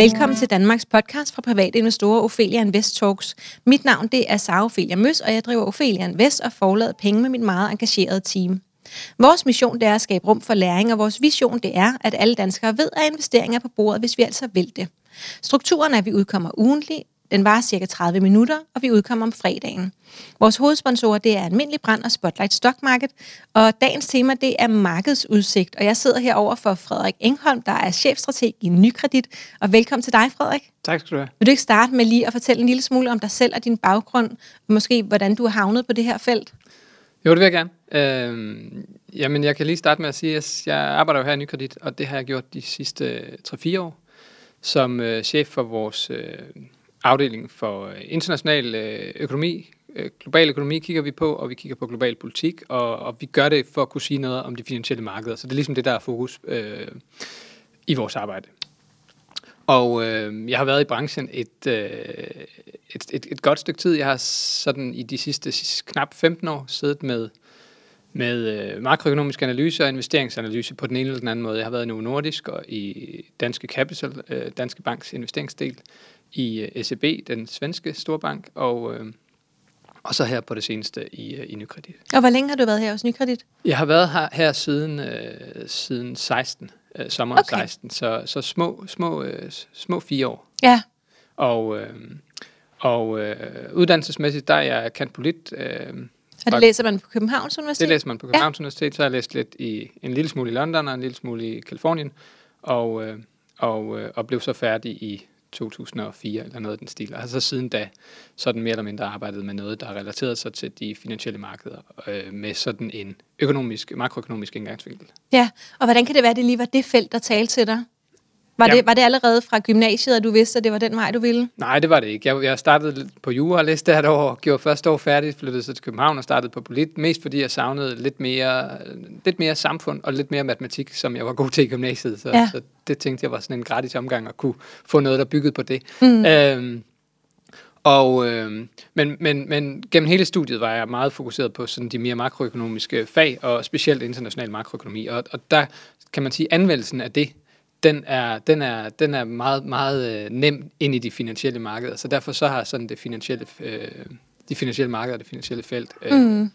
Velkommen til Danmarks podcast fra private investorer Ophelia Invest Talks. Mit navn det er Sara Ophelia Møs, og jeg driver Ophelia Invest og forlader penge med mit meget engagerede team. Vores mission det er at skabe rum for læring, og vores vision det er, at alle danskere ved, at investeringer er på bordet, hvis vi altså vil det. Strukturen er, at vi udkommer ugentligt, den varer cirka 30 minutter, og vi udkommer om fredagen. Vores hovedsponsorer det er Almindelig Brand og Spotlight Stock Market, og dagens tema det er markedsudsigt. Og jeg sidder herover for Frederik Engholm, der er chefstrateg i Nykredit. Og velkommen til dig, Frederik. Tak skal du have. Vil du ikke starte med lige at fortælle en lille smule om dig selv og din baggrund, og måske hvordan du har havnet på det her felt? Jo, det vil jeg gerne. Øhm, jamen, jeg kan lige starte med at sige, at jeg arbejder jo her i Nykredit, og det har jeg gjort de sidste 3-4 år som øh, chef for vores øh, afdeling for øh, international øh, økonomi, øh, global økonomi kigger vi på, og vi kigger på global politik, og, og vi gør det for at kunne sige noget om de finansielle markeder. Så det er ligesom det, der er fokus øh, i vores arbejde. Og øh, jeg har været i branchen et, øh, et, et, et godt stykke tid. Jeg har sådan i de sidste knap 15 år siddet med, med øh, makroøkonomisk analyse og investeringsanalyse på den ene eller den anden måde. Jeg har været i Novo Nordisk og i Danske Capital, øh, Danske Banks investeringsdel i øh, SEB, den svenske storbank, og, øh, og så her på det seneste i, uh, i Nykredit. Og hvor længe har du været her hos Nykredit? Jeg har været her, her siden, uh, siden 16, uh, sommeren okay. 16, så, så små, små, uh, små fire år. Ja. Og, uh, og uh, uddannelsesmæssigt, der er jeg kant polit. Uh, og det læser man på Københavns Universitet? Det læser man på Københavns ja. Universitet, så har jeg læst lidt i en lille smule i London og en lille smule i Kalifornien, og, uh, og, uh, og blev så færdig i 2004 eller noget af den stil. Og har så siden da sådan mere eller mindre arbejdet med noget, der relaterer sig til de finansielle markeder øh, med sådan en økonomisk, makroøkonomisk indgangsvinkel. Ja, og hvordan kan det være, at det lige var det felt, der talte til dig? Var, det, var det allerede fra gymnasiet, at du vidste, at det var den vej, du ville? Nej, det var det ikke. Jeg, jeg startede på jura og læste et år, gjorde første år færdigt, flyttede så til København og startede på polit, mest fordi jeg savnede lidt mere, lidt mere samfund og lidt mere matematik, som jeg var god til i gymnasiet. Så, ja. så det tænkte jeg var sådan en gratis omgang at kunne få noget, der byggede på det. Mm. Øhm, og, øh, men, men, men gennem hele studiet var jeg meget fokuseret på sådan de mere makroøkonomiske fag, og specielt international makroøkonomi. Og, og der kan man sige, anvendelsen af det den er, den er, den er meget, meget øh, nem ind i de finansielle markeder. Så derfor så har sådan det finansielle, øh, de finansielle markeder og det finansielle felt øh, mm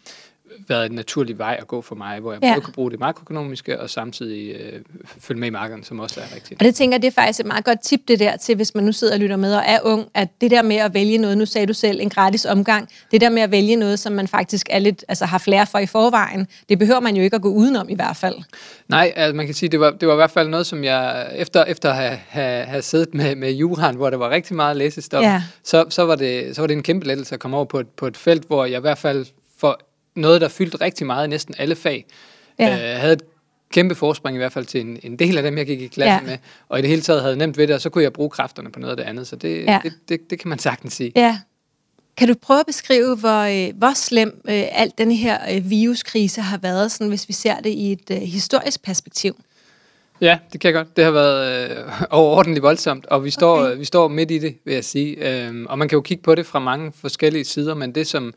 været en naturlig vej at gå for mig, hvor jeg ja. både kan bruge det makroøkonomiske og samtidig øh, følge med i markedet, som også er rigtigt. Og det tænker det er faktisk et meget godt tip det der til, hvis man nu sidder og lytter med og er ung, at det der med at vælge noget, nu sagde du selv, en gratis omgang, det der med at vælge noget, som man faktisk er lidt, altså har flere for i forvejen, det behøver man jo ikke at gå udenom i hvert fald. Nej, altså man kan sige, det var, det var i hvert fald noget, som jeg, efter, efter at have, have, have siddet med, med juraen, hvor der var rigtig meget læsestof, ja. så, så, var det, så var det en kæmpe lettelse at komme over på et, på et felt, hvor jeg i hvert fald for noget, der fyldte rigtig meget i næsten alle fag. Ja. Øh, havde et kæmpe forspring i hvert fald til en, en del af dem, jeg gik i klasse ja. med. Og i det hele taget havde nemt ved det, og så kunne jeg bruge kræfterne på noget af det andet. Så det, ja. det, det, det kan man sagtens sige. Ja. Kan du prøve at beskrive, hvor, øh, hvor slem øh, alt den her øh, viruskrise har været, sådan, hvis vi ser det i et øh, historisk perspektiv? Ja, det kan jeg godt. Det har været øh, overordentligt voldsomt, og vi står, okay. vi står midt i det, vil jeg sige. Øhm, og man kan jo kigge på det fra mange forskellige sider, men det som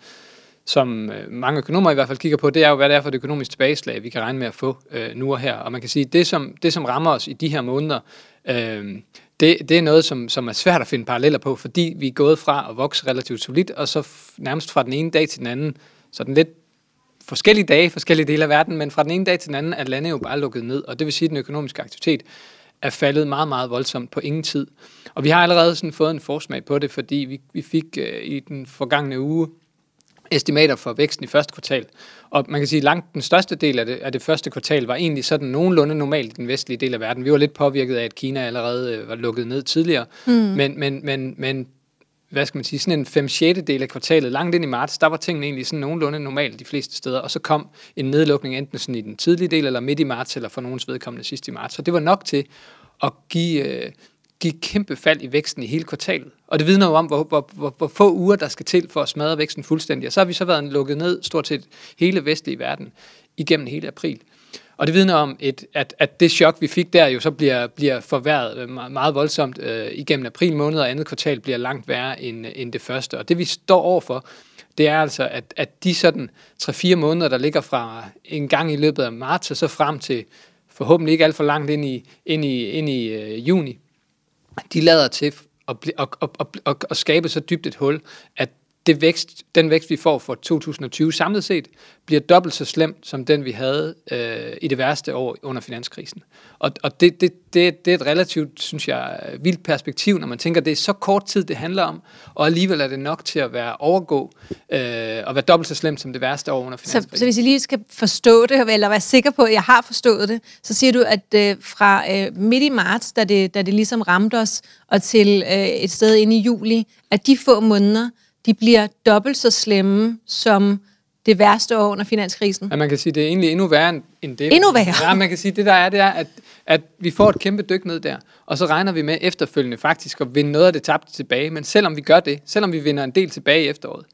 som øh, mange økonomer i hvert fald kigger på, det er jo, hvad det er for et økonomisk tilbageslag, vi kan regne med at få øh, nu og her. Og man kan sige, det som, det som rammer os i de her måneder, øh, det, det er noget, som, som er svært at finde paralleller på, fordi vi er gået fra at vokse relativt solidt, og så nærmest fra den ene dag til den anden, så den lidt forskellige dage, forskellige dele af verden, men fra den ene dag til den anden er landet jo bare lukket ned, og det vil sige, at den økonomiske aktivitet er faldet meget, meget voldsomt på ingen tid. Og vi har allerede sådan fået en forsmag på det, fordi vi, vi fik øh, i den forgangne uge estimater for væksten i første kvartal. Og man kan sige, at langt den største del af det, af det første kvartal var egentlig sådan nogenlunde normalt i den vestlige del af verden. Vi var lidt påvirket af, at Kina allerede øh, var lukket ned tidligere. Mm. Men, men, men, men hvad skal man sige, sådan en 5 6 del af kvartalet, langt ind i marts, der var tingene egentlig sådan nogenlunde normalt de fleste steder, og så kom en nedlukning enten sådan i den tidlige del, eller midt i marts, eller for nogens vedkommende sidst i marts. Så det var nok til at give, øh, gik kæmpe fald i væksten i hele kvartalet. Og det vidner jo om, hvor, hvor, hvor, hvor få uger der skal til for at smadre væksten fuldstændig. Og så har vi så været lukket ned stort set hele vestlige verden igennem hele april. Og det vidner om, et, at, at det chok, vi fik der, jo så bliver, bliver forværret meget voldsomt øh, igennem april måned, og andet kvartal bliver langt værre end, end det første. Og det vi står overfor, det er altså, at, at de sådan 3-4 måneder, der ligger fra en gang i løbet af marts, og så frem til forhåbentlig ikke alt for langt ind i, ind i, ind i øh, juni, de lader til at, at, at, at, at skabe så dybt et hul, at det vækst, den vækst, vi får for 2020 samlet set, bliver dobbelt så slem som den, vi havde øh, i det værste år under finanskrisen. Og, og det, det, det, det er et relativt, synes jeg, vildt perspektiv, når man tænker, at det er så kort tid, det handler om, og alligevel er det nok til at være overgå øh, og være dobbelt så slemt som det værste år under Så, finanskrisen. så hvis jeg lige skal forstå det, eller være sikker på, at jeg har forstået det, så siger du, at øh, fra øh, midt i marts, da det, da det ligesom ramte os, og til øh, et sted inde i juli, at de få måneder, de bliver dobbelt så slemme som det værste år under finanskrisen. Ja, man kan sige, det er egentlig endnu værre end- det. Endnu værre? Ja, man kan sige, det der er, det er, at, at vi får et kæmpe dyk ned der, og så regner vi med efterfølgende faktisk at vinde noget af det tabte tilbage. Men selvom vi gør det, selvom vi vinder en del tilbage i efteråret,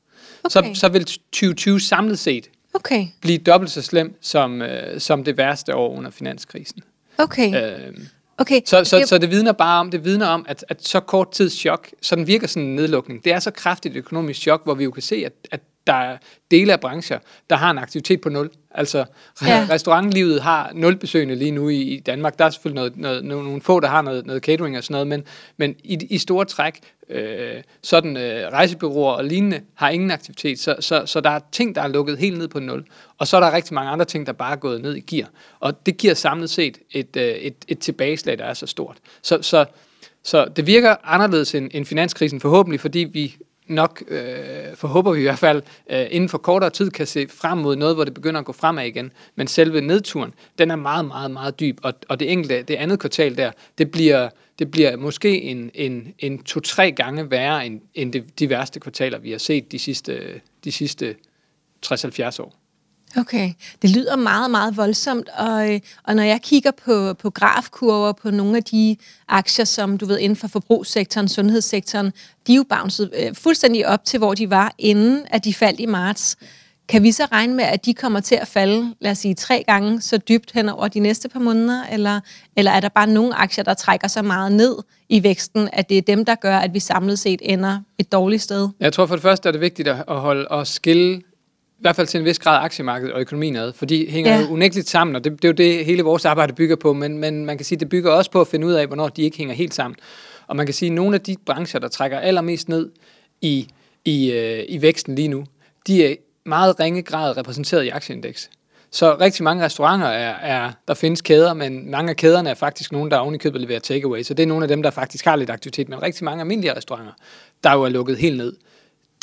Okay. så, så vil 2020 samlet set Okay, blive dobbelt så slem som, øh, som det værste år under finanskrisen. okay, Øh, okay. så, så, Det- så det vidner bare om, det vidner om, at, at så kort tids chok, sådan virker sådan en nedlukning. Det er så kraftigt et økonomisk chok, hvor vi jo kan se, at, at der er dele af brancher, der har en aktivitet på nul. Altså Ja. restaurantlivet har nul besøgende lige nu i, i Danmark. Der er selvfølgelig noget, noget, nogle, nogle få, der har noget, noget catering og sådan noget, men, men i, i store træk, øh, sådan øh, rejsebyråer og lignende, har ingen aktivitet. Så, så, så der er ting, der er lukket helt ned på nul. Og så er der rigtig mange andre ting, der bare er gået ned i gear. Og det giver samlet set et, øh, et, et tilbageslag, der er så stort. Så, så, så det virker anderledes end, end finanskrisen forhåbentlig, fordi vi nok, øh, forhåber vi i hvert fald, øh, inden for kortere tid kan se frem mod noget, hvor det begynder at gå fremad igen. Men selve nedturen, den er meget, meget, meget dyb, og, og det enkelte, det andet kvartal der, det bliver, det bliver måske en, en, en to-tre gange værre end, end det, de værste kvartaler, vi har set de sidste, de sidste 60-70 år. Okay, det lyder meget, meget voldsomt, og, øh, og når jeg kigger på, på grafkurver på nogle af de aktier, som du ved inden for forbrugssektoren, sundhedssektoren, de er jo bounced øh, fuldstændig op til, hvor de var, inden at de faldt i marts. Kan vi så regne med, at de kommer til at falde, lad os sige, tre gange så dybt hen over de næste par måneder, eller, eller er der bare nogle aktier, der trækker så meget ned i væksten, at det er dem, der gør, at vi samlet set ender et dårligt sted? Jeg tror for det første er det vigtigt at at holde og skille hvert fald til en vis grad aktiemarkedet og økonomien ad, for de hænger Ja. jo unægteligt sammen, og det, det er jo det, hele vores arbejde bygger på, men, men man kan sige, det bygger også på at finde ud af, hvornår de ikke hænger helt sammen. Og man kan sige, at nogle af de brancher, der trækker allermest ned i, i, øh, i væksten lige nu, de er meget ringe grad repræsenteret i aktieindeks. Så rigtig mange restauranter er, er, der findes kæder, men mange af kæderne er faktisk nogen, der oven i købet leverer takeaway. Så det er nogle af dem, der faktisk har lidt aktivitet, men rigtig mange almindelige restauranter, der jo er lukket helt ned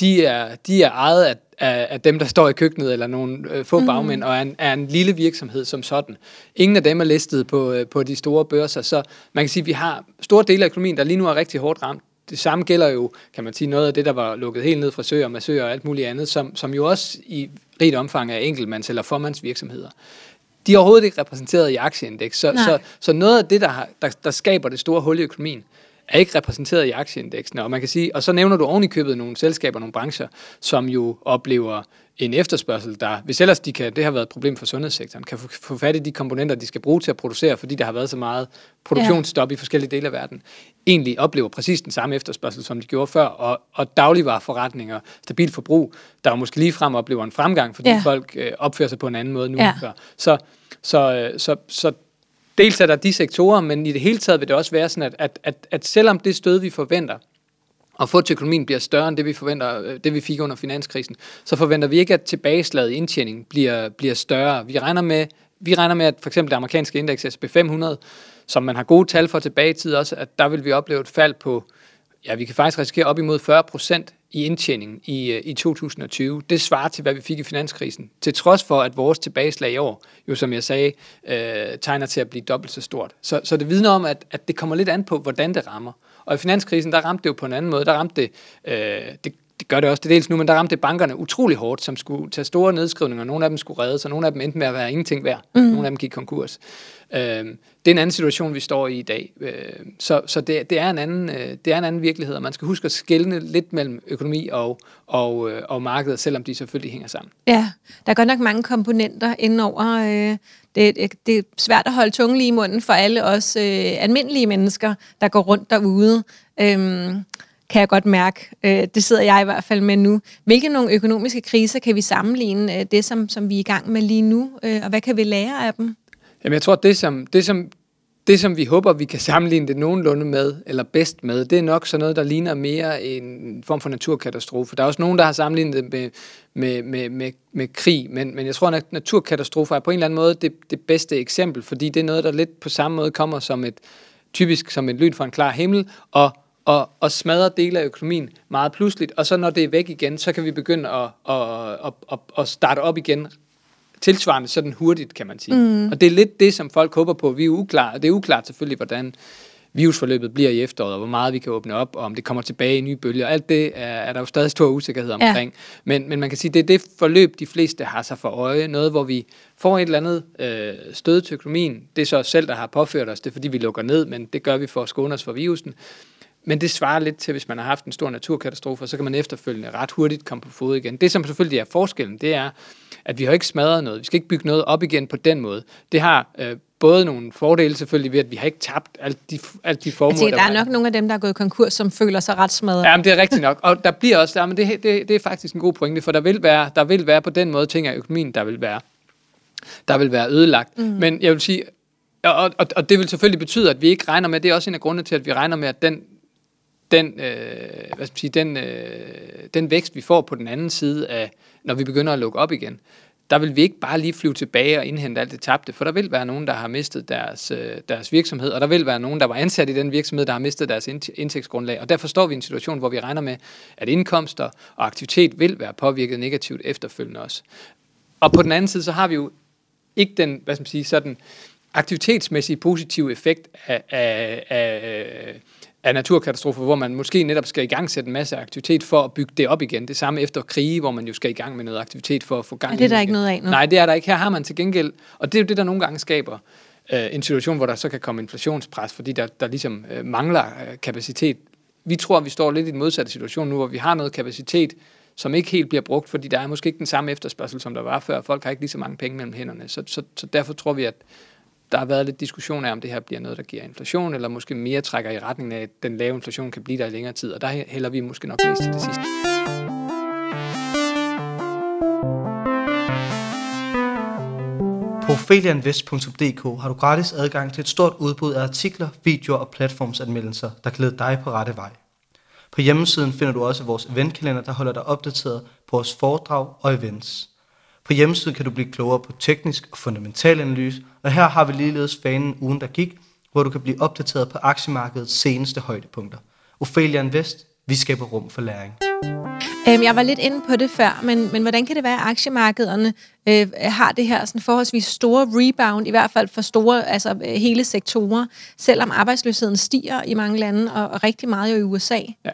de er, de er ejet af, af, af dem, der står i køkkenet, eller nogle øh, få bagmænd, og er en, er en lille virksomhed som sådan. Ingen af dem er listet på, øh, på de store børser, så man kan sige, at vi har store dele af økonomien, der lige nu er rigtig hårdt ramt. Det samme gælder jo, kan man sige, noget af det, der var lukket helt ned, frisører, massører og alt muligt andet, som, som jo også i rigt omfang er enkeltmands- eller formandsvirksomheder. De er overhovedet ikke repræsenteret i aktieindeks, så, Nej. så, så noget af det, der, har, der, der skaber det store hul i økonomien, er ikke repræsenteret i aktieindeksene. Og man kan sige, og så nævner du oven i købet nogle selskaber, nogle brancher, som jo oplever en efterspørgsel, der, hvis ellers de kan, det har været et problem for sundhedssektoren, kan få, fat i de komponenter, de skal bruge til at producere, fordi der har været så meget produktionsstop ja. i forskellige dele af verden, egentlig oplever præcis den samme efterspørgsel, som de gjorde før, og, og dagligvareforretninger, stabilt forbrug, der jo måske lige frem oplever en fremgang, fordi Ja. folk øh, opfører sig på en anden måde nu Ja. end før. Så, så, øh, så, så dels er der de sektorer, men i det hele taget vil det også være sådan, at, at, at, at selvom det stød, vi forventer, og få til økonomien bliver større end det, vi forventer, øh, det vi fik under finanskrisen, så forventer vi ikke, at tilbageslaget indtjening bliver, bliver større. Vi regner med, vi regner med, at for eksempel det amerikanske indeks S&P 500, som man har gode tal for tilbage i tid også, at der vil vi opleve et fald på, ja, vi kan faktisk risikere op imod 40 procent i indtjeningen i, øh, i 2020. Det svarer til, hvad vi fik i finanskrisen. Til trods for, at vores tilbageslag i år, jo som jeg sagde, øh, tegner til at blive dobbelt så stort. Så, så det vidner om, at, at det kommer lidt an på, hvordan det rammer. Og i finanskrisen, der ramte det jo på en anden måde. Der ramte det, øh, det det gør det også det dels nu, men der ramte bankerne utrolig hårdt, som skulle tage store nedskrivninger. Nogle af dem skulle reddes, og nogle af dem endte med at være ingenting værd. Mm. Nogle af dem gik konkurs. Øh, det er en anden situation, vi står i i dag. Øh, så så det, det, er en anden, øh, det er en anden virkelighed, og man skal huske at skelne lidt mellem økonomi og, og, øh, og markedet, selvom de selvfølgelig hænger sammen. Ja, der er godt nok mange komponenter indenover. Øh, det, det, er svært at holde tungen lige i munden for alle os øh, almindelige mennesker, der går rundt derude. Øhm, kan jeg godt mærke. Øh, det sidder jeg i hvert fald med nu. Hvilke nogle økonomiske kriser kan vi sammenligne øh, det, som, som vi er i gang med lige nu, øh, og hvad kan vi lære af dem? Jamen, jeg tror, det som, det, som det, som vi håber, vi kan sammenligne det nogenlunde med, eller bedst med, det er nok sådan noget, der ligner mere en form for naturkatastrofe. Der er også nogen, der har sammenlignet det med, med, med, med, med krig, men, men jeg tror, at naturkatastrofer er på en eller anden måde det, det bedste eksempel, fordi det er noget, der lidt på samme måde kommer som et, typisk som et lyn fra en klar himmel, og og, og smadre dele af økonomien meget pludseligt, og så når det er væk igen, så kan vi begynde at, at, at, at, at starte op igen tilsvarende sådan hurtigt, kan man sige. Mm. Og det er lidt det, som folk håber på. Vi er uklare, det er uklart selvfølgelig, hvordan virusforløbet bliver i efteråret, og hvor meget vi kan åbne op, og om det kommer tilbage i nye bølger. Alt det er, er der jo stadig stor usikkerhed omkring. Ja. Men, men man kan sige, det er det forløb, de fleste har sig for øje. Noget, hvor vi får et eller andet øh, stød til økonomien. Det er så os selv, der har påført os det, fordi vi lukker ned, men det gør vi for at skåne os for virusen. Men det svarer lidt til, hvis man har haft en stor naturkatastrofe, så kan man efterfølgende ret hurtigt komme på fod igen. Det, som selvfølgelig er forskellen, det er, at vi har ikke smadret noget. Vi skal ikke bygge noget op igen på den måde. Det har øh, både nogle fordele selvfølgelig ved, at vi har ikke tabt alt de, alt de formål. Altså, der, der er nok nogle af dem, der er gået konkurs, som føler sig ret smadret. Ja, men det er rigtigt nok. Og der bliver også, ja, men det, det, det er faktisk en god pointe, for der vil være, der vil være på den måde ting af økonomien, der vil være, der vil være ødelagt. Mm. Men jeg vil sige, og, og, og det vil selvfølgelig betyde, at vi ikke regner med, det er også en af grundene til, at vi regner med, at den den, øh, hvad skal man sige, den, øh, den vækst, vi får på den anden side af, når vi begynder at lukke op igen, der vil vi ikke bare lige flyve tilbage og indhente alt det tabte, for der vil være nogen, der har mistet deres, øh, deres virksomhed, og der vil være nogen, der var ansat i den virksomhed, der har mistet deres indtægtsgrundlag. Og derfor står vi i en situation, hvor vi regner med, at indkomster og aktivitet vil være påvirket negativt efterfølgende også. Og på den anden side, så har vi jo ikke den, hvad skal man sige, sådan aktivitetsmæssige positive effekt af, af, af af naturkatastrofer, hvor man måske netop skal i gang sætte en masse aktivitet for at bygge det op igen. Det samme efter krige, hvor man jo skal i gang med noget aktivitet for at få gang i det. Er der ikke noget af nu? Nej, det er der ikke. Her har man til gengæld, og det er jo det, der nogle gange skaber øh, en situation, hvor der så kan komme inflationspres, fordi der, der ligesom øh, mangler øh, kapacitet. Vi tror, at vi står lidt i den modsatte situation nu, hvor vi har noget kapacitet, som ikke helt bliver brugt, fordi der er måske ikke den samme efterspørgsel, som der var før. Folk har ikke lige så mange penge mellem hænderne. Så, så, så derfor tror vi, at der har været lidt diskussion af, om det her bliver noget, der giver inflation, eller måske mere trækker i retning af, at den lave inflation kan blive der i længere tid, og der hælder vi måske nok mest til det sidste. På felianvest.dk har du gratis adgang til et stort udbud af artikler, videoer og platformsanmeldelser, der glæder dig på rette vej. På hjemmesiden finder du også vores eventkalender, der holder dig opdateret på vores foredrag og events. På hjemmesiden kan du blive klogere på teknisk og fundamental analyse, og her har vi ligeledes fanen ugen, der gik, hvor du kan blive opdateret på aktiemarkedets seneste højdepunkter. Ophelia Invest, vi skaber rum for læring. Øhm, jeg var lidt inde på det før, men, men hvordan kan det være, at aktiemarkederne øh, har det her sådan forholdsvis store rebound, i hvert fald for store, altså øh, hele sektorer, selvom arbejdsløsheden stiger i mange lande, og, og rigtig meget jo i USA? Ja.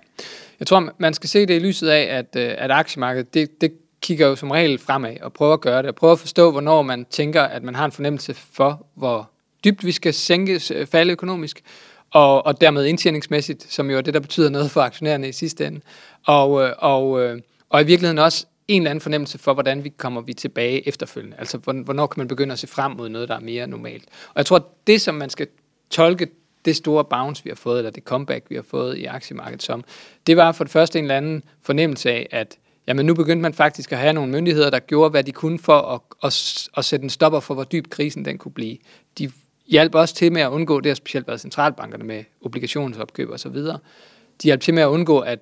Jeg tror, man skal se det i lyset af, at, øh, at aktiemarkedet, det, det kigger jo som regel fremad og prøver at gøre det, og prøver at forstå, hvornår man tænker, at man har en fornemmelse for, hvor dybt vi skal sænke, øh, falde økonomisk, og, og dermed indtjeningsmæssigt, som jo er det, der betyder noget for aktionærerne i sidste ende. Og, øh, og, øh, og i virkeligheden også en eller anden fornemmelse for, hvordan vi kommer vi tilbage efterfølgende. Altså, hvornår kan man begynde at se frem mod noget, der er mere normalt. Og jeg tror, det, som man skal tolke det store bounce, vi har fået, eller det comeback, vi har fået i aktiemarkedet som, det var for det første en eller anden fornemmelse af, at jamen nu begyndte man faktisk at have nogle myndigheder, der gjorde, hvad de kunne for at, at, at sætte en stopper for, hvor dyb krisen den kunne blive. De hjalp også til med at undgå, det har specielt været centralbankerne med obligationsopkøb og så videre. De hjalp til med at undgå, at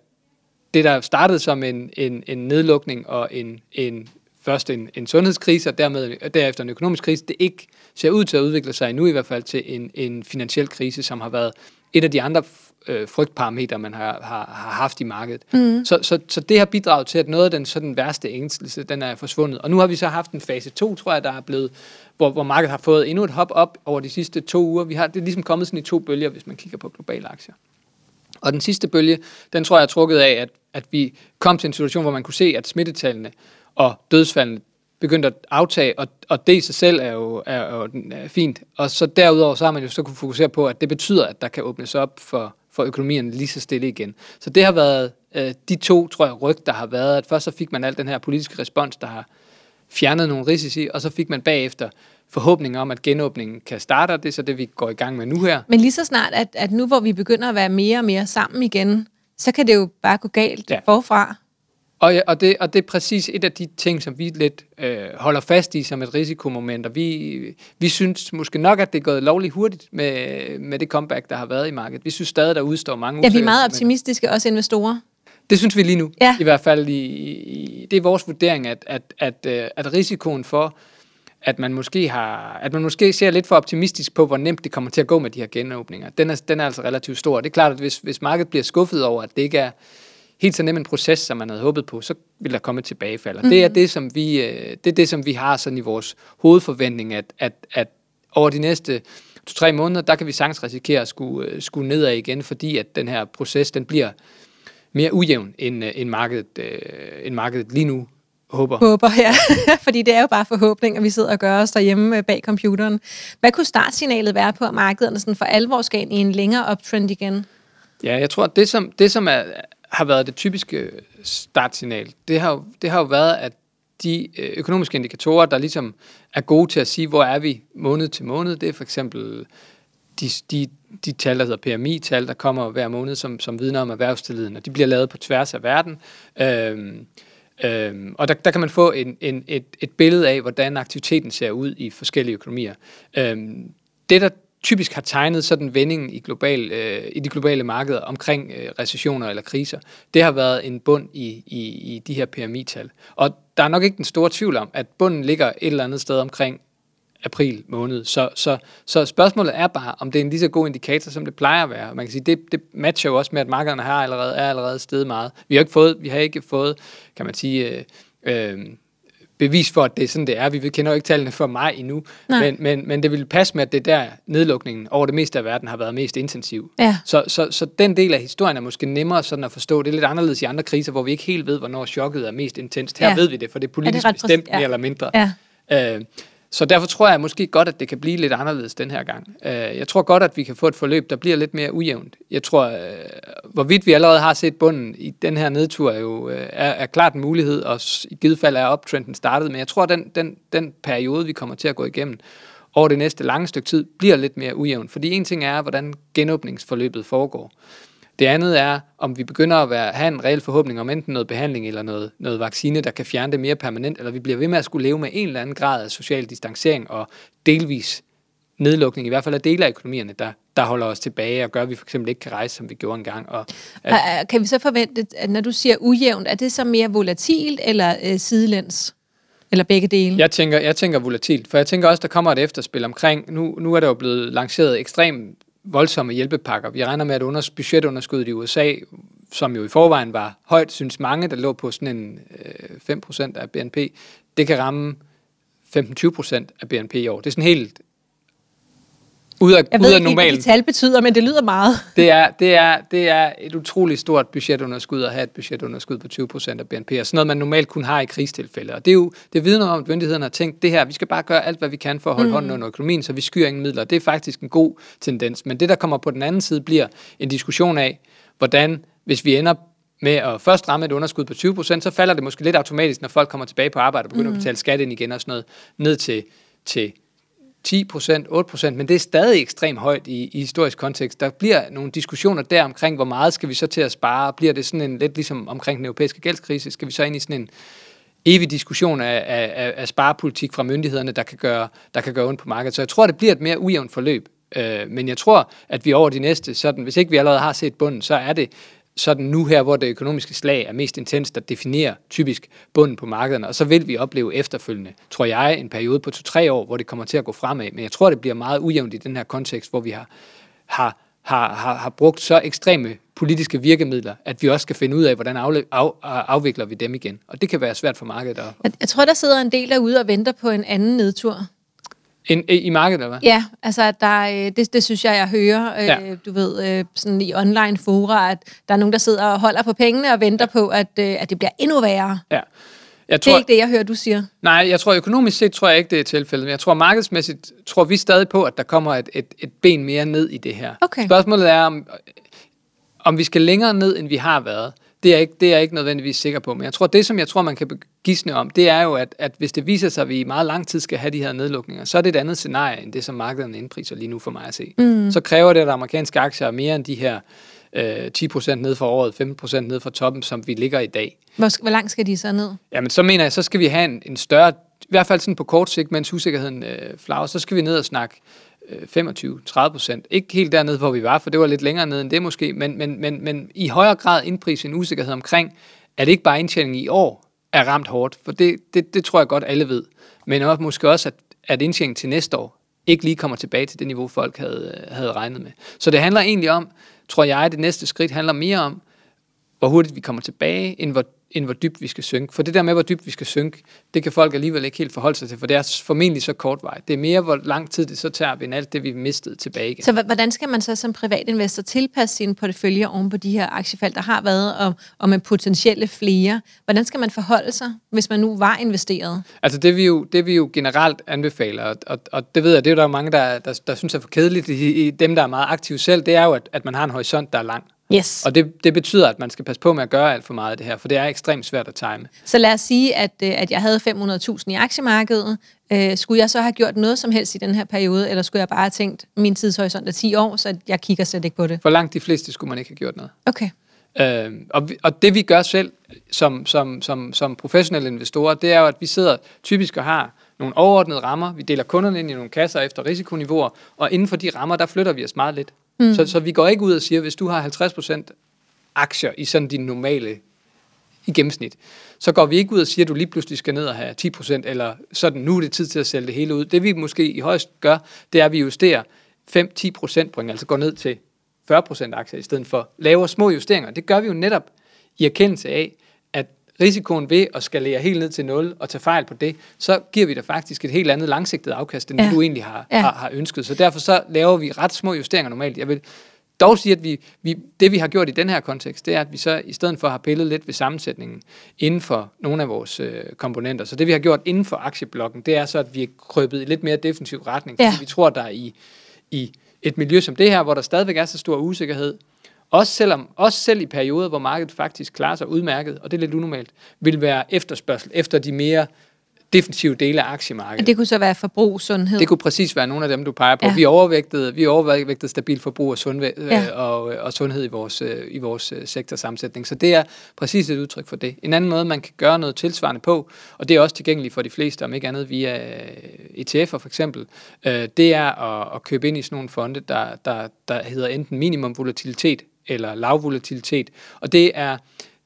det, der startede som en, en, en nedlukning og en, en først en, en sundhedskrise og dermed derefter en økonomisk krise, det ikke ser ud til at udvikle sig nu i hvert fald til en, en finansiel krise, som har været et af de andre øh, frygtparametre, man har, har, har haft i markedet. Mm. Så, så, så det har bidraget til, at noget af den sådan værste ængstelse, den er forsvundet. Og nu har vi så haft en fase 2, tror jeg, der er blevet, hvor, hvor markedet har fået endnu et hop op over de sidste to uger. Vi har, det er ligesom kommet sådan i to bølger, hvis man kigger på globale aktier. Og den sidste bølge, den tror jeg er trukket af, at, at vi kom til en situation, hvor man kunne se, at smittetallene og dødsfaldene begyndte at aftage, og, og det i sig selv er jo, er, er, er fint. Og så derudover, så har man jo så kunne fokusere på, at det betyder, at der kan åbnes op for, for økonomien lige så stille igen. Så det har været øh, de to, tror jeg, ryg, der har været, at først så fik man al den her politiske respons, der har fjernet nogle risici, og så fik man bagefter forhåbninger om, at genåbningen kan starte, og det er så det, vi går i gang med nu her. Men lige så snart, at, at nu hvor vi begynder at være mere og mere sammen igen, så kan det jo bare gå galt ja. forfra. Og, ja, og, det, og det er præcis et af de ting, som vi lidt øh, holder fast i som et risikomoment. Og vi, vi synes måske nok, at det er gået lovligt hurtigt med, med det comeback, der har været i markedet. Vi synes stadig, der udstår mange Ja, vi er meget optimistiske, også investorer. Det synes vi lige nu. Ja. I hvert fald, i, i, det er vores vurdering, at, at, at, øh, at risikoen for, at man, måske har, at man måske ser lidt for optimistisk på, hvor nemt det kommer til at gå med de her genåbninger, den er, den er altså relativt stor. Det er klart, at hvis, hvis markedet bliver skuffet over, at det ikke er helt så nem en proces, som man havde håbet på, så vil der komme et tilbagefald. Og det er det, som vi, øh, det er det, som vi har sådan i vores hovedforventning, at, at, at over de næste to-tre måneder, der kan vi sagtens risikere at skulle, øh, skulle nedad igen, fordi at den her proces, den bliver mere ujævn, end, øh, end, markedet, øh, end markedet lige nu håber. Håber, ja. Fordi det er jo bare forhåbning, at vi sidder og gør os derhjemme bag computeren. Hvad kunne startsignalet være på, at markederne sådan for alvor skal ind i en længere uptrend igen? Ja, jeg tror, at det som, det, som er, har været det typiske startsignal, det har, det har jo været, at de øh, økonomiske indikatorer, der ligesom er gode til at sige, hvor er vi måned til måned, det er for eksempel de, de, de tal, der hedder PMI-tal, der kommer hver måned, som, som vidner om erhvervstilliden, og de bliver lavet på tværs af verden. Øhm, øhm, og der, der kan man få en, en, et, et billede af, hvordan aktiviteten ser ud i forskellige økonomier. Øhm, det, der typisk har tegnet sådan vendingen i, global, øh, i de globale markeder omkring øh, recessioner eller kriser, det har været en bund i, i, i de her PMI-tal. Og der er nok ikke den store tvivl om, at bunden ligger et eller andet sted omkring april måned. Så, så, så spørgsmålet er bare, om det er en lige så god indikator, som det plejer at være. Man kan sige, det, det matcher jo også med, at markederne her allerede, er allerede steget meget. Vi har ikke fået, vi har ikke fået kan man sige, øh, øh, bevis for, at det er sådan, det er. Vi kender jo ikke tallene for maj endnu, Nej. men, men, men det vil passe med, at det er der nedlukningen over det meste af verden har været mest intensiv. Ja. Så, så, så den del af historien er måske nemmere sådan at forstå. Det er lidt anderledes i andre kriser, hvor vi ikke helt ved, hvornår chokket er mest intenst. Her Ja. ved vi det, for det er politisk ret præcis? bestemt, Ja. mere eller mindre. Ja. Øh, så derfor tror jeg måske godt, at det kan blive lidt anderledes den her gang. Øh, jeg tror godt, at vi kan få et forløb, der bliver lidt mere ujævnt. Jeg tror, øh, hvorvidt vi allerede har set bunden i den her nedtur, er jo øh, er, er klart en mulighed, og i givet fald er optrenden startet. Men jeg tror, at den, den, den periode, vi kommer til at gå igennem over det næste lange stykke tid, bliver lidt mere ujævn. Fordi en ting er, hvordan genåbningsforløbet foregår. Det andet er, om vi begynder at være, have en reel forhåbning om enten noget behandling eller noget, noget vaccine, der kan fjerne det mere permanent, eller vi bliver ved med at skulle leve med en eller anden grad af social distancering og delvis nedlukning, i hvert fald af dele af økonomierne, der, der holder os tilbage og gør, at vi for eksempel ikke kan rejse, som vi gjorde engang. Og, at, Kan vi så forvente, at når du siger ujævnt, er det så mere volatilt eller øh, sidelæns? Eller begge dele? Jeg tænker, jeg tænker volatilt, for jeg tænker også, der kommer et efterspil omkring, nu, nu er der jo blevet lanceret ekstremt voldsomme hjælpepakker. Vi regner med, at under, budgetunderskuddet i USA, som jo i forvejen var højt, synes mange, der lå på sådan en øh, 5% af BNP, det kan ramme 15-20% af BNP i år. Det er sådan helt ud af, Jeg ud ved af ikke, hvad de tal betyder, men det lyder meget. Det er, det, er, det er et utroligt stort budgetunderskud at have et budgetunderskud på 20% af BNP, og sådan noget, man normalt kun har i krigstilfælde. Og det er jo det vidner om, at myndighederne har tænkt, det her, vi skal bare gøre alt, hvad vi kan for at holde mm. hånden under økonomien, så vi skyer ingen midler. Det er faktisk en god tendens. Men det, der kommer på den anden side, bliver en diskussion af, hvordan, hvis vi ender med at først ramme et underskud på 20%, så falder det måske lidt automatisk, når folk kommer tilbage på arbejde og begynder mm. at betale skat ind igen og sådan noget, ned til, til 10% 8% men det er stadig ekstremt højt i, i historisk kontekst. Der bliver nogle diskussioner der omkring, hvor meget skal vi så til at spare? Bliver det sådan en lidt ligesom omkring den europæiske gældskrise? Skal vi så ind i sådan en evig diskussion af, af, af, af sparepolitik fra myndighederne, der kan, gøre, der kan gøre ondt på markedet? Så jeg tror, det bliver et mere ujævnt forløb. Øh, men jeg tror, at vi over de næste, sådan, hvis ikke vi allerede har set bunden, så er det sådan nu her, hvor det økonomiske slag er mest intens, der definerer typisk bunden på markederne, og så vil vi opleve efterfølgende, tror jeg, en periode på to-tre år, hvor det kommer til at gå fremad. Men jeg tror, det bliver meget ujævnt i den her kontekst, hvor vi har, har, har, har, har brugt så ekstreme politiske virkemidler, at vi også skal finde ud af, hvordan afle- af, afvikler vi dem igen. Og det kan være svært for markedet. At, Jeg, jeg tror, der sidder en del derude og venter på en anden nedtur en, I markedet, eller hvad? Ja, altså at der, øh, det, det synes jeg, jeg hører, øh, Ja. du ved, øh, sådan i online fora, at der er nogen, der sidder og holder på pengene og venter på, at, øh, at det bliver endnu værre. Ja. Jeg Det er tror, ikke det, jeg hører, du siger. Nej, jeg tror økonomisk set tror jeg ikke, det er tilfældet. Men jeg tror markedsmæssigt tror vi stadig på, at der kommer et, et, et ben mere ned i det her. Okay. Spørgsmålet er, om, om vi skal længere ned, end vi har været. Det er, ikke, det er jeg ikke nødvendigvis sikker på. Men jeg tror, det som jeg tror, man kan gisne om, det er jo, at, at hvis det viser sig, at vi i meget lang tid skal have de her nedlukninger, så er det et andet scenarie, end det, som markederne indpriser lige nu for mig at se. Mm. Så kræver det, at amerikanske aktier er mere end de her øh, 10% ned for året, 15% ned for toppen, som vi ligger i dag. Hvor, hvor langt skal de så ned? Jamen, så mener jeg, så skal vi have en, en større, i hvert fald sådan på kort sigt, mens usikkerheden øh, flager, så skal vi ned og snakke Øh, 25-30 procent. Ikke helt dernede, hvor vi var, for det var lidt længere nede end det måske, men, men, men, men i højere grad indprise en usikkerhed omkring, at det ikke bare indtjeningen i år er ramt hårdt, for det, det, det tror jeg godt alle ved, men også, måske også, at, at indtjeningen til næste år ikke lige kommer tilbage til det niveau, folk havde, havde regnet med. Så det handler egentlig om, tror jeg, at det næste skridt handler mere om, hvor hurtigt vi kommer tilbage, end hvor end hvor dybt vi skal synke. For det der med, hvor dybt vi skal synke, det kan folk alligevel ikke helt forholde sig til, for det er formentlig så kort vej. Det er mere, hvor lang tid det så tager vi, end alt det, vi mistede tilbage igen. Så hvordan skal man så som privatinvestor tilpasse sin portefølje oven på de her aktiefald, der har været, og, og med potentielle flere? Hvordan skal man forholde sig, hvis man nu var investeret? Altså det vi jo, det vi jo generelt anbefaler, og, og, og det ved jeg, det er jo der mange, der, der, der synes er for kedeligt i, i dem, der er meget aktive selv, det er jo, at, at man har en horisont, der er lang. Yes. Og det, det betyder, at man skal passe på med at gøre alt for meget af det her, for det er ekstremt svært at time. Så lad os sige, at, øh, at jeg havde 500.000 i aktiemarkedet. Øh, skulle jeg så have gjort noget som helst i den her periode, eller skulle jeg bare have tænkt, min tidshorisont er 10 år, så jeg kigger slet ikke på det? For langt de fleste skulle man ikke have gjort noget. Okay. Øh, og, vi, og det vi gør selv som, som, som, som professionelle investorer, det er jo, at vi sidder typisk og har nogle overordnede rammer. Vi deler kunderne ind i nogle kasser efter risikoniveauer, og inden for de rammer, der flytter vi os meget lidt. Mm. Så, så vi går ikke ud og siger, hvis du har 50% aktier i sådan din normale i gennemsnit, så går vi ikke ud og siger, at du lige pludselig skal ned og have 10%, eller sådan, nu er det tid til at sælge det hele ud. Det vi måske i højst gør, det er, at vi justerer 5-10 procentpoint, altså går ned til 40% aktier i stedet for lavere små justeringer. Det gør vi jo netop i erkendelse af, risikoen ved at skalere helt ned til 0 og tage fejl på det, så giver vi dig faktisk et helt andet langsigtet afkast, end ja. det du egentlig har, ja. har, har ønsket. Så derfor så laver vi ret små justeringer normalt. Jeg vil dog sige, at vi, vi, det vi har gjort i den her kontekst, det er, at vi så i stedet for har pillet lidt ved sammensætningen inden for nogle af vores øh, komponenter. Så det vi har gjort inden for aktieblokken, det er så, at vi er krøbet i lidt mere defensiv retning, fordi ja. vi tror, der er i, i et miljø som det her, hvor der stadigvæk er så stor usikkerhed, også, selvom, også selv i perioder, hvor markedet faktisk klarer sig udmærket, og det er lidt unormalt, vil være efterspørgsel efter de mere defensive dele af aktiemarkedet. Det kunne så være forbrug, sundhed? Det kunne præcis være nogle af dem, du peger på. Ja. Vi overvægtede, vi overvægtede stabil forbrug og, sundhed, ja. og, og sundhed i vores, i vores sektorsammensætning. Så det er præcis et udtryk for det. En anden måde, man kan gøre noget tilsvarende på, og det er også tilgængeligt for de fleste, om ikke andet via ETF'er for eksempel, det er at, at købe ind i sådan nogle fonde, der, der, der hedder enten minimum volatilitet eller lav volatilitet. Og det er,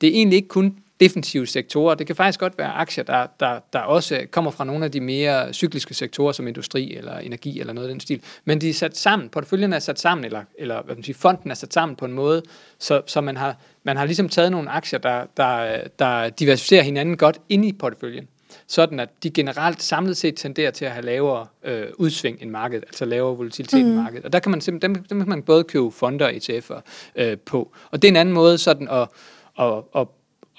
det er egentlig ikke kun defensive sektorer. Det kan faktisk godt være aktier, der, der, der også kommer fra nogle af de mere cykliske sektorer, som industri eller energi eller noget af den stil. Men de er sat sammen, porteføljen er sat sammen, eller, eller hvad man siger, fonden er sat sammen på en måde, så, så man, har, man har ligesom taget nogle aktier, der, der, der diversificerer hinanden godt ind i porteføljen sådan at de generelt samlet set tenderer til at have lavere øh, udsving end markedet, altså lavere volatilitet mm. end markedet. Og der kan man simpelthen, dem, dem kan man både købe fonder og ETF'er øh, på. Og det er en anden måde sådan at, at, at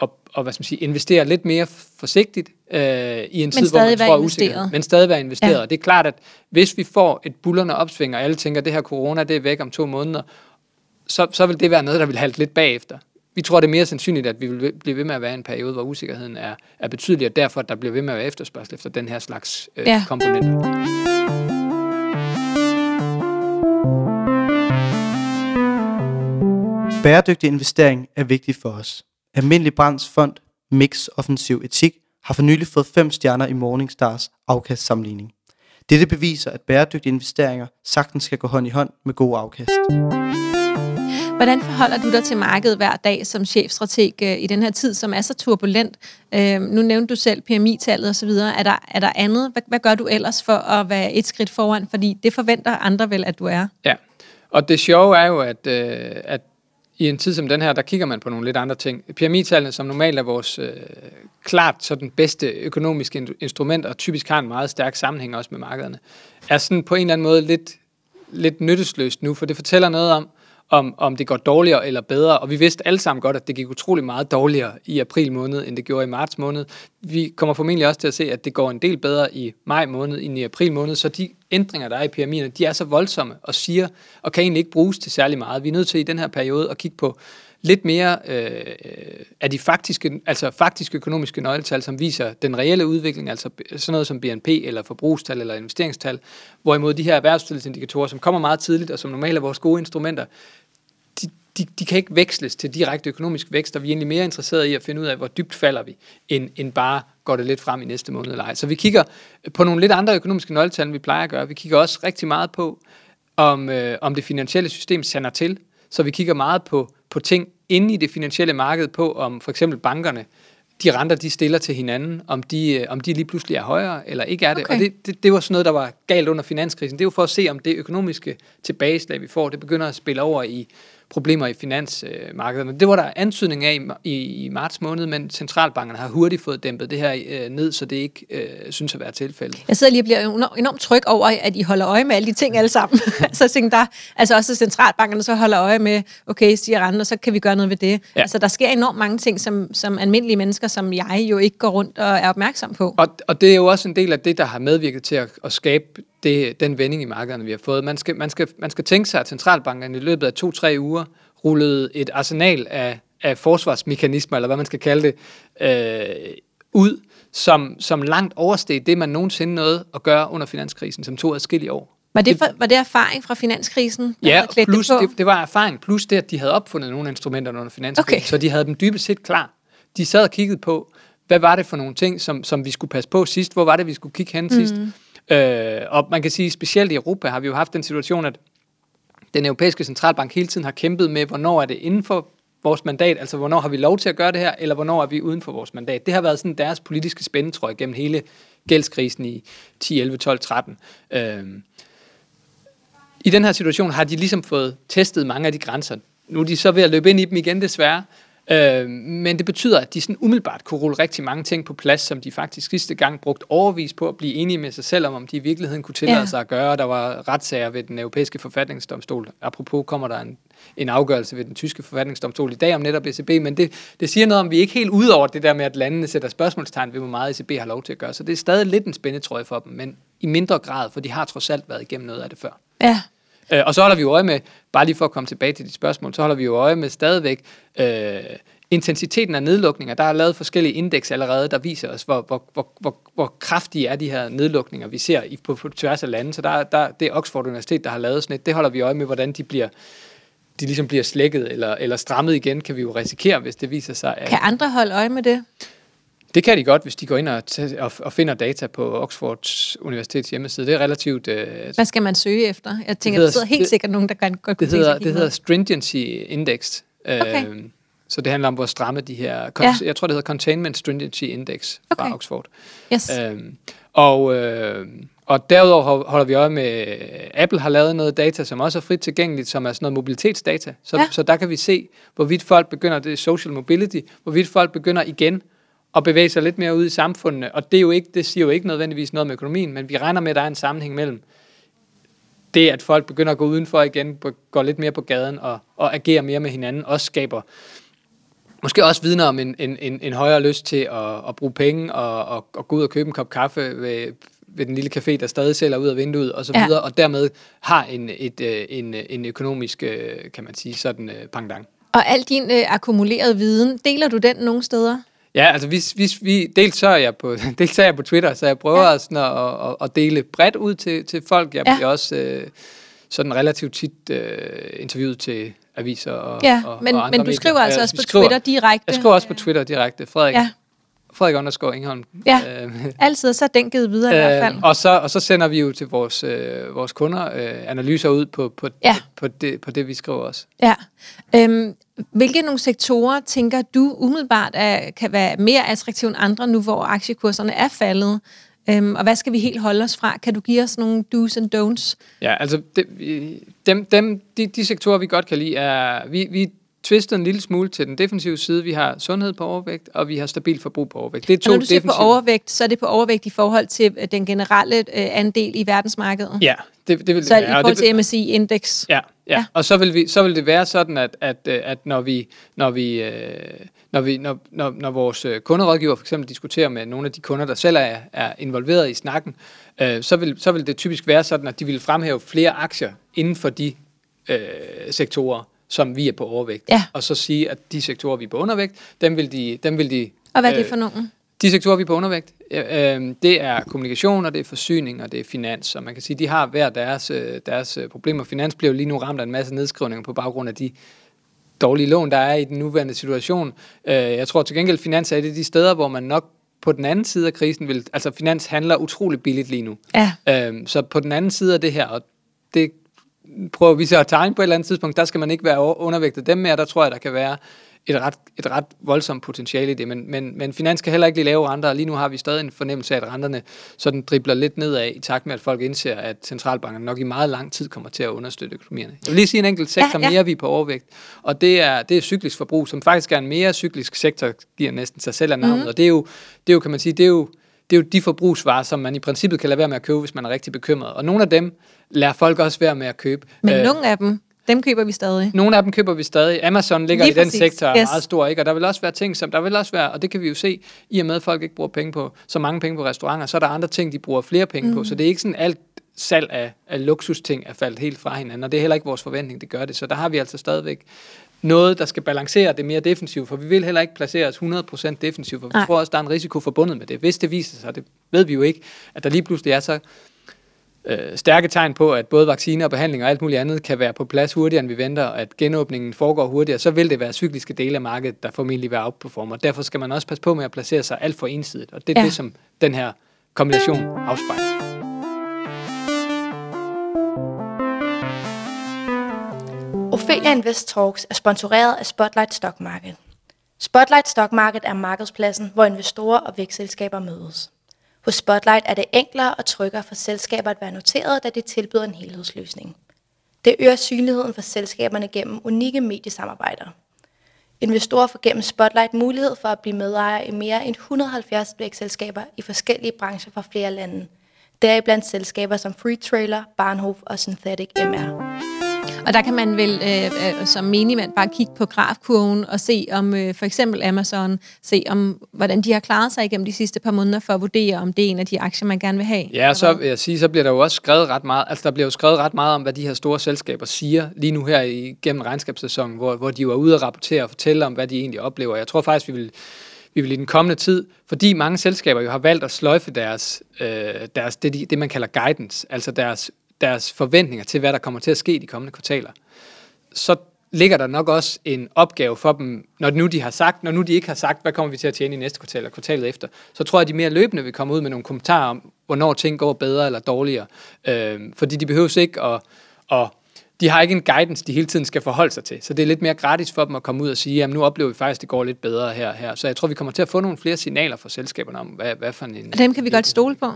og, og hvad skal man sige, investere lidt mere forsigtigt øh, i en tid, hvor man tror usikker, men stadig være investeret. Ja. Det er klart, at hvis vi får et bullerne opsving, og alle tænker, at det her corona det er væk om to måneder, så, så vil det være noget, der vil halte lidt bagefter. Vi tror, det er mere sandsynligt, at vi vil blive ved med at være i en periode, hvor usikkerheden er, er betydelig, og derfor at der bliver ved med at være efterspørgsel efter den her slags øh, ja. komponenter. Bæredygtig investering er vigtig for os. Almindelig Brands Fond Mix Offensiv Etik har for nylig fået 5 stjerner i Morningstars afkastsamligning. Dette beviser, at bæredygtige investeringer sagtens skal gå hånd i hånd med god afkast. Hvordan forholder du dig til markedet hver dag som chefstrateg øh, i den her tid, som er så turbulent? Øh, nu nævnte du selv PMI-tallet osv. Er der, er der andet? Hvad, hvad gør du ellers for at være et skridt foran? Fordi det forventer andre vel, at du er. Ja, og det sjove er jo, at, øh, at i en tid som den her, der kigger man på nogle lidt andre ting. PMI-tallene, som normalt er vores øh, klart så den bedste økonomiske instrument, og typisk har en meget stærk sammenhæng også med markederne, er sådan på en eller anden måde lidt, lidt nyttesløst nu, for det fortæller noget om, om, om det går dårligere eller bedre. Og vi vidste alle sammen godt, at det gik utrolig meget dårligere i april måned, end det gjorde i marts måned. Vi kommer formentlig også til at se, at det går en del bedre i maj måned end i april måned. Så de ændringer, der er i PMI'erne, de er så voldsomme og siger, og kan egentlig ikke bruges til særlig meget. Vi er nødt til i den her periode at kigge på lidt mere øh, af de faktiske, altså faktiske økonomiske nøgletal, som viser den reelle udvikling, altså sådan noget som BNP eller forbrugstal eller investeringstal, hvorimod de her erhvervstillidsindikatorer, som kommer meget tidligt og som normalt er vores gode instrumenter, de, de, kan ikke veksles til direkte økonomisk vækst, og vi er egentlig mere interesserede i at finde ud af, hvor dybt falder vi, end, end bare går det lidt frem i næste måned eller ej. Så vi kigger på nogle lidt andre økonomiske nøgletal, end vi plejer at gøre. Vi kigger også rigtig meget på, om, øh, om det finansielle system sander til. Så vi kigger meget på, på ting inde i det finansielle marked, på om for eksempel bankerne de renter, de stiller til hinanden, om de, øh, om de lige pludselig er højere eller ikke er det. Okay. Og det, det, det var sådan noget, der var galt under finanskrisen. Det er jo for at se, om det økonomiske tilbageslag, vi får, det begynder at spille over i problemer i finansmarkederne. Det var der antydning af i, i, i marts måned, men centralbankerne har hurtigt fået dæmpet det her øh, ned, så det ikke øh, synes at være tilfældet. Jeg sidder lige og bliver enormt- tryg over, at I holder øje med alle de ting alle sammen. så jeg tænker, der, altså også centralbankerne så holder øje med, okay, stiger renten, og så kan vi gøre noget ved det. Ja. Altså der sker enormt mange ting, som, som almindelige mennesker, som jeg jo ikke går rundt og er opmærksom på. Og, og det er jo også en del af det, der har medvirket til at, at skabe det, den vending i markederne, vi har fået. Man skal, man, skal, man skal tænke sig, at centralbankerne i løbet af to-tre uger rullede et arsenal af, af forsvarsmekanismer, eller hvad man skal kalde det, øh, ud, som, som langt oversteg det, man nogensinde nåede at gøre under finanskrisen, som tog adskillige år. Var det, for, var det erfaring fra finanskrisen? der Ja, havde plus det, på? det, det var erfaring, plus det, at de havde opfundet nogle instrumenter under finanskrisen, Okay. så de havde dem dybest set klar. De sad og kiggede på, hvad var det for nogle ting, som, som vi skulle passe på sidst, hvor var det, vi skulle kigge hen sidst. Øh, og man kan sige, specielt i Europa har vi jo haft den situation, at den europæiske centralbank hele tiden har kæmpet med, hvornår er det inden for vores mandat, altså hvornår har vi lov til at gøre det her, eller hvornår er vi uden for vores mandat. Det har været sådan deres politiske spændetrøje gennem hele gældskrisen i 10, 11, 12, 13. Øhm, i den her situation har de ligesom fået testet mange af de grænser. Nu er de så ved at løbe ind i dem igen desværre. Øh, men det betyder, at de sådan umiddelbart kunne rulle rigtig mange ting på plads, som de faktisk sidste gang brugt overvis på at blive enige med sig selv om, om de i virkeligheden kunne tillade Ja. sig at gøre. Der var retssager ved den europæiske forfatningsdomstol. Apropos kommer der en, en afgørelse ved den tyske forfatningsdomstol i dag om netop ECB, men det, det siger noget om, at vi er ikke helt ud over det der med, at landene sætter spørgsmålstegn ved, hvor meget ECB har lov til at gøre. Så det er stadig lidt en spændetrøje for dem, men i mindre grad, for de har trods alt været igennem noget af det før. Ja. Øh, og så holder vi jo øje med, bare lige for at komme tilbage til dit spørgsmål, så holder vi jo øje med stadigvæk øh, intensiteten af nedlukninger. Der er lavet forskellige indeks allerede, der viser os, hvor, hvor, hvor, hvor, hvor kraftige er de her nedlukninger, vi ser i, på, på tværs af landet. Så der, der, det er Oxford Universitet, der har lavet sådan et. Det holder vi øje med, hvordan de bliver de ligesom bliver slækket eller, eller strammet igen, kan vi jo risikere, hvis det viser sig. At, Kan andre holde øje med det? Det kan de godt, hvis de går ind og, og, og finder data på Oxfords Universitets hjemmeside. Det er relativt... Øh, Hvad skal man søge efter? Jeg tænker, hedder- der sidder helt det- sikkert nogen, der kan godt kunne Det hedder, det hedder. Stringency Index. Okay. Øhm, så det handler om, hvor stramme de her... Ja. Jeg tror, det hedder Containment Stringency Index fra Okay. Oxford. Yes. Øhm, og, øh, og derudover hol- holder vi øje med... Apple har lavet noget data, som også er frit tilgængeligt, som er sådan noget mobilitetsdata. Så, Ja. så der kan vi se, hvorvidt folk begynder... Det er social mobility. Hvorvidt folk begynder igen at bevæge sig lidt mere ud i samfundene. Og det, er jo ikke, det siger jo ikke nødvendigvis noget om økonomien, men vi regner med, at der er en sammenhæng mellem det, at folk begynder at gå udenfor igen, går lidt mere på gaden og, og agerer mere med hinanden, også skaber måske også vidner om en, en, en, en højere lyst til at, at bruge penge og, og, og gå ud og købe en kop kaffe ved, ved den lille café, der stadig sælger ud af vinduet og så Ja. videre, og dermed har en, et, øh, en, en økonomisk, øh, kan man sige, sådan øh, pangdang. Og al din øh, akkumulerede viden, deler du den nogle steder? Ja, altså hvis, hvis vi, dels så er jeg på, dels så er jeg på Twitter, så jeg prøver ja. sådan at, at, at, dele bredt ud til, til folk. Jeg Ja. bliver også øh, sådan relativt tit øh, interviewet til aviser og, Ja, og, men, og andre men du medier. skriver altså Ja, også vi på Twitter direkte? Jeg skriver også på Twitter direkte. Frederik, Ja. Frederik Undersgaard Ingholm. Ja. Øh, Altid, så den givet videre i hvert fald. Øh, og, så, og så sender vi jo til vores, øh, vores kunder øh, analyser ud på, på, Ja. på, det, på det, vi skriver også. Ja. Øhm, hvilke nogle sektorer tænker du umiddelbart er, kan være mere attraktive end andre nu, hvor aktiekurserne er faldet? Øhm, og hvad skal vi helt holde os fra? Kan du give os nogle do's and don'ts? Ja, altså det, vi- dem, dem, de, de sektorer, vi godt kan lide, er, vi, vi twister en lille smule til den defensive side. Vi har sundhed på overvægt, og vi har stabilt forbrug på overvægt. Det er Og to når du siger på defensive. overvægt, så er det på overvægt i forhold til øh, den generelle øh, andel i verdensmarkedet? Ja, det, det vil Så det i være. og forhold det, vil- til MSCI-indeks? Ja, ja. Ja. Og så vil, vi, så vil det være sådan, at, at, øh, at når vi, når vi, øh, når, vi når, når, når vores kunderådgiver for eksempel diskuterer med nogle af de kunder, der selv er, er involveret i snakken, øh, så, vil, så vil det typisk være sådan, at de vil fremhæve flere aktier inden for de øh, sektorer, som vi er på overvægt. Ja. Og så sige, at de sektorer, vi er på undervægt, dem vil de, dem vil de Og hvad er det øh, for nogen? de sektorer, vi er på undervægt, øh, øh, det er kommunikation, og det er forsyning, og det er finans. Og man kan sige, de har hver deres, øh, deres øh, problemer. Finans bliver jo lige nu ramt af en masse nedskrivninger på baggrund af de dårlige lån, der er i den nuværende situation. Øh, jeg tror til gengæld, finans er et af de steder, hvor man nok på den anden side af krisen vil... Altså, finans handler utrolig billigt lige nu. Ja. Øhm, så på den anden side af det her, og det prøver vi så at tegne på et eller andet tidspunkt, der skal man ikke være undervægtet dem mere, der tror jeg, der kan være et ret, et ret voldsomt potentiale i det, men, men, men finans kan heller ikke lige lave renter, og lige nu har vi stadig en fornemmelse af, at renterne sådan dribler lidt nedad i takt med, at folk indser, at centralbankerne nok i meget lang tid kommer til at understøtte økonomierne. Jeg vil lige sige en enkelt sektor ja, ja. mere, vi er på overvægt, og det er, det er cyklisk forbrug, som faktisk er en mere cyklisk sektor, giver næsten sig selv af navnet, mm. og det er, jo, det er jo, kan man sige, det er jo, det er jo de forbrugsvarer, som man i princippet kan lade være med at købe, hvis man er rigtig bekymret. Og nogle af dem lærer folk også være med at købe. Men øh, nogle af dem dem køber vi stadig. Nogle af dem køber vi stadig. Amazon ligger Lige i præcis. den sektor er yes. meget stor, ikke? og der vil også være ting, som der vil også være, og det kan vi jo se, i og med at folk ikke bruger penge på, så mange penge på restauranter, så er der andre ting, de bruger flere penge mm. på. Så det er ikke sådan alt salg af, af luksusting er faldet helt fra hinanden, og det er heller ikke vores forventning, det gør det. Så der har vi altså stadigvæk noget, der skal balancere det mere defensivt, for vi vil heller ikke placere os 100% defensivt, for vi Nej. tror også, der er en risiko forbundet med det. Hvis det viser sig, det ved vi jo ikke, at der lige pludselig er så øh, stærke tegn på, at både vacciner og behandling og alt muligt andet kan være på plads hurtigere, end vi venter, og at genåbningen foregår hurtigere, så vil det være cykliske dele af markedet, der formentlig vil outperforme. Og derfor skal man også passe på med at placere sig alt for ensidigt. Og det er ja. det, som den her kombination afspejler. Ophelia Invest Talks er sponsoreret af Spotlight Stock Market. Spotlight Stock Market er markedspladsen, hvor investorer og vækstselskaber mødes. Hos Spotlight er det enklere og tryggere for selskaber at være noteret, da det tilbyder en helhedsløsning. Det øger synligheden for selskaberne gennem unikke mediesamarbejder. Investorer får gennem Spotlight mulighed for at blive medejer i mere end 170 vækstselskaber i forskellige brancher fra flere lande. Deriblandt selskaber som Free Trailer, Barnhof og Synthetic MR. Og der kan man vel øh, øh, som menigmand bare kigge på grafkurven og se om øh, for eksempel Amazon, se om hvordan de har klaret sig igennem de sidste par måneder for at vurdere, om det er en af de aktier, man gerne vil have. Ja, så vil jeg sige, så bliver der jo også skrevet ret meget, altså der bliver jo skrevet ret meget om, hvad de her store selskaber siger lige nu her i, gennem regnskabssæsonen, hvor, hvor de jo er ude at rapportere og fortælle om, hvad de egentlig oplever. Jeg tror faktisk, vi vil vi vil i den kommende tid, fordi mange selskaber jo har valgt at sløjfe deres, øh, deres det, det, man kalder guidance, altså deres deres forventninger til, hvad der kommer til at ske i de kommende kvartaler, så ligger der nok også en opgave for dem, når nu de har sagt, når nu de ikke har sagt, hvad kommer vi til at tjene i næste kvartal og kvartalet efter, så tror jeg, at de mere løbende vil komme ud med nogle kommentarer om, hvornår ting går bedre eller dårligere. Øh, fordi de behøver ikke at, at de har ikke en guidance, de hele tiden skal forholde sig til. Så det er lidt mere gratis for dem at komme ud og sige, at nu oplever vi faktisk, at det går lidt bedre her her. Så jeg tror, vi kommer til at få nogle flere signaler fra selskaberne om, hvad, hvad for en... Og dem kan vi godt stole på?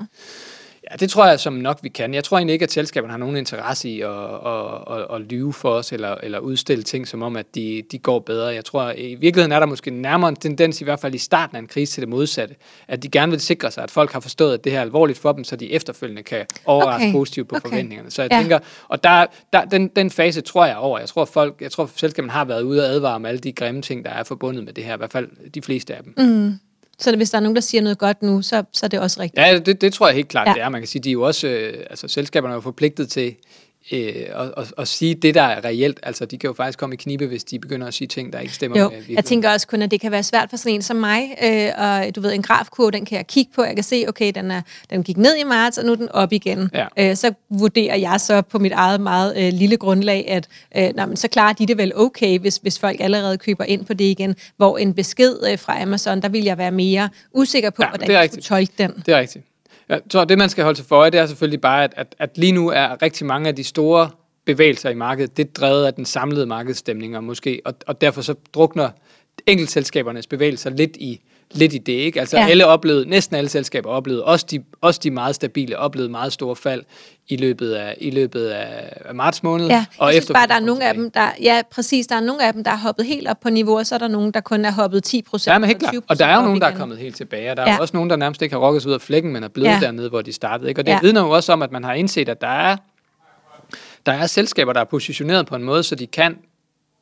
Ja, det tror jeg som nok vi kan. Jeg tror egentlig ikke, at selskaberne har nogen interesse i at, at, at, at lyve for os, eller, eller udstille ting som om, at de, de går bedre. Jeg tror, at i virkeligheden er der måske nærmere en tendens, i hvert fald i starten af en krise, til det modsatte. At de gerne vil sikre sig, at folk har forstået, at det her er alvorligt for dem, så de efterfølgende kan overraske okay. positivt på okay. forventningerne. Så jeg ja. tænker, og der, der, den, den fase tror jeg over. Jeg tror, folk, jeg tror, selskaberne har været ude og advare om alle de grimme ting, der er forbundet med det her. I hvert fald de fleste af dem. Mm. Så hvis der er nogen, der siger noget godt nu, så, så er det også rigtigt. Ja, det, det tror jeg helt klart, ja. det er. Man kan sige, de er jo også, øh, altså selskaberne er jo forpligtet til øh, at, at, at sige det, der er reelt. Altså, de kan jo faktisk komme i knibe, hvis de begynder at sige ting, der ikke stemmer jo, med Jeg tænker også kun, at det kan være svært for sådan en som mig. Øh, og du ved, en grafkurve, den kan jeg kigge på. Jeg kan se, okay, den, er, den gik ned i marts, og nu er den op igen. Ja. Øh, så vurderer jeg så på mit eget meget øh, lille grundlag, at øh, nå, men så klarer de det vel okay, hvis, hvis folk allerede køber ind på det igen. Hvor en besked øh, fra Amazon, der vil jeg være mere usikker på, ja, hvordan jeg skulle tolke den. Det er rigtigt. Jeg så det, man skal holde sig for øje, det er selvfølgelig bare, at, at, at lige nu er rigtig mange af de store bevægelser i markedet, det er drevet af den samlede markedsstemning, og, måske, og, og derfor så drukner enkeltselskabernes bevægelser lidt i, lidt i det, ikke? Altså ja. alle oplevede, næsten alle selskaber oplevede, også de, også de meget stabile, oplevede meget store fald i løbet af, i løbet af, af marts måned. Ja, og jeg efter bare, der er nogle af dem, der, ja præcis, der er nogle af dem, der er hoppet helt op på niveau, og så er der nogen, der kun er hoppet 10 procent. Ja, men helt klart. Og der er jo nogen, der er kommet helt tilbage, og der ja. er også nogen, der nærmest ikke har rokket sig ud af flækken, men er blevet ja. dernede, hvor de startede. Ikke? Og det ja. vidner jo også om, at man har indset, at der er, der er selskaber, der er positioneret på en måde, så de kan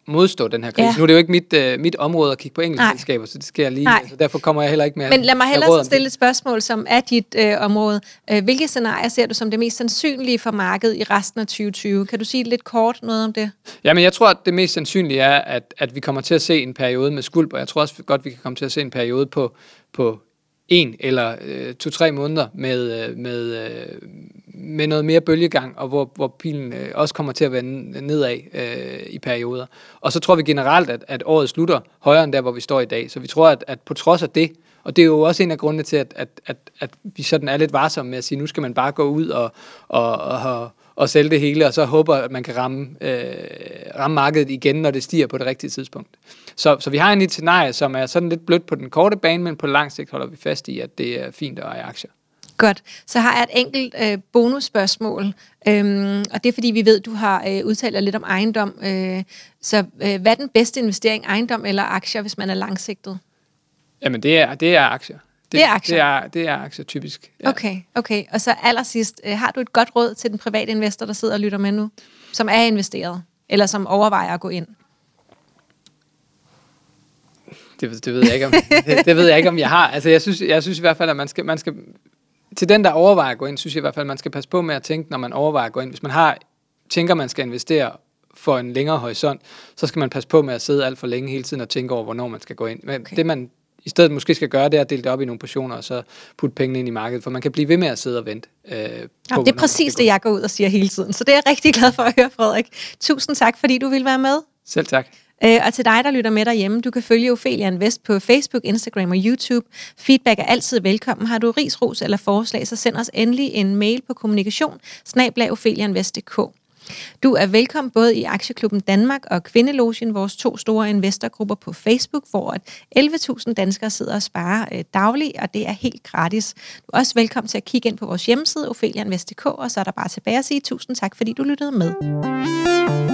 modstå den her krise. Ja. Nu er det jo ikke mit, uh, mit område at kigge på enkeltselskaber, så det jeg lige, Nej. altså, derfor kommer jeg heller ikke med Men lad mig hellere stille et spørgsmål, som er dit uh, område. Uh, hvilke scenarier ser du som det mest sandsynlige for markedet i resten af 2020? Kan du sige lidt kort noget om det? Jamen, jeg tror, at det mest sandsynlige er, at, at vi kommer til at se en periode med skuld, og jeg tror også godt, vi kan komme til at se en periode på, på en eller øh, to-tre måneder med, øh, med, øh, med noget mere bølgegang, og hvor, hvor pilen øh, også kommer til at vende nedad øh, i perioder. Og så tror vi generelt, at, at året slutter højere end der, hvor vi står i dag. Så vi tror, at, at på trods af det, og det er jo også en af grundene til, at, at, at, at vi sådan er lidt varsomme med at sige, nu skal man bare gå ud og, og, og, og sælge det hele, og så håber, at man kan ramme, øh, ramme markedet igen, når det stiger på det rigtige tidspunkt. Så, så vi har en et scenarie, som er sådan lidt blødt på den korte bane, men på lang sigt holder vi fast i, at det er fint at eje aktier. Godt. Så har jeg et enkelt øh, bonusspørgsmål, øhm, og det er fordi, vi ved, du har øh, udtalt dig lidt om ejendom. Øh, så øh, hvad er den bedste investering, ejendom eller aktier, hvis man er langsigtet? Jamen, det er, det er aktier. Det, Det er aktier? Det er, det er aktier, typisk. Ja. Okay, okay. Og så allersidst, øh, har du et godt råd til den private investor, der sidder og lytter med nu, som er investeret, eller som overvejer at gå ind? Det, det, ved jeg ikke, om, det, det ved jeg ikke, om jeg har. Altså, jeg synes, jeg synes i hvert fald, at man skal, man skal... Til den, der overvejer at gå ind, synes jeg i hvert fald, at man skal passe på med at tænke, når man overvejer at gå ind. Hvis man har, tænker, man skal investere for en længere horisont, så skal man passe på med at sidde alt for længe hele tiden og tænke over, hvornår man skal gå ind. Men Okay. okay. det, man i stedet måske skal gøre, det er at dele det op i nogle portioner, og så putte pengene ind i markedet, for man kan blive ved med at sidde og vente. Øh, på, Jamen, det er præcis det, jeg går ud og siger hele tiden. Så det er jeg rigtig glad for at høre, Frederik. Tusind tak, fordi du vil være med. Selv tak. Øh, og til dig, der lytter med derhjemme, du kan følge Ophelia Invest på Facebook, Instagram og YouTube. Feedback er altid velkommen. Har du ris, ros eller forslag, så send os endelig en mail på kommunikation du er velkommen både i Aktieklubben Danmark og Kvindelogen, vores to store investorgrupper på Facebook, hvor at 11.000 danskere sidder og sparer øh, dagligt, og det er helt gratis. Du er også velkommen til at kigge ind på vores hjemmeside, ofelianvest.dk, og så er der bare tilbage at sige tusind tak, fordi du lyttede med.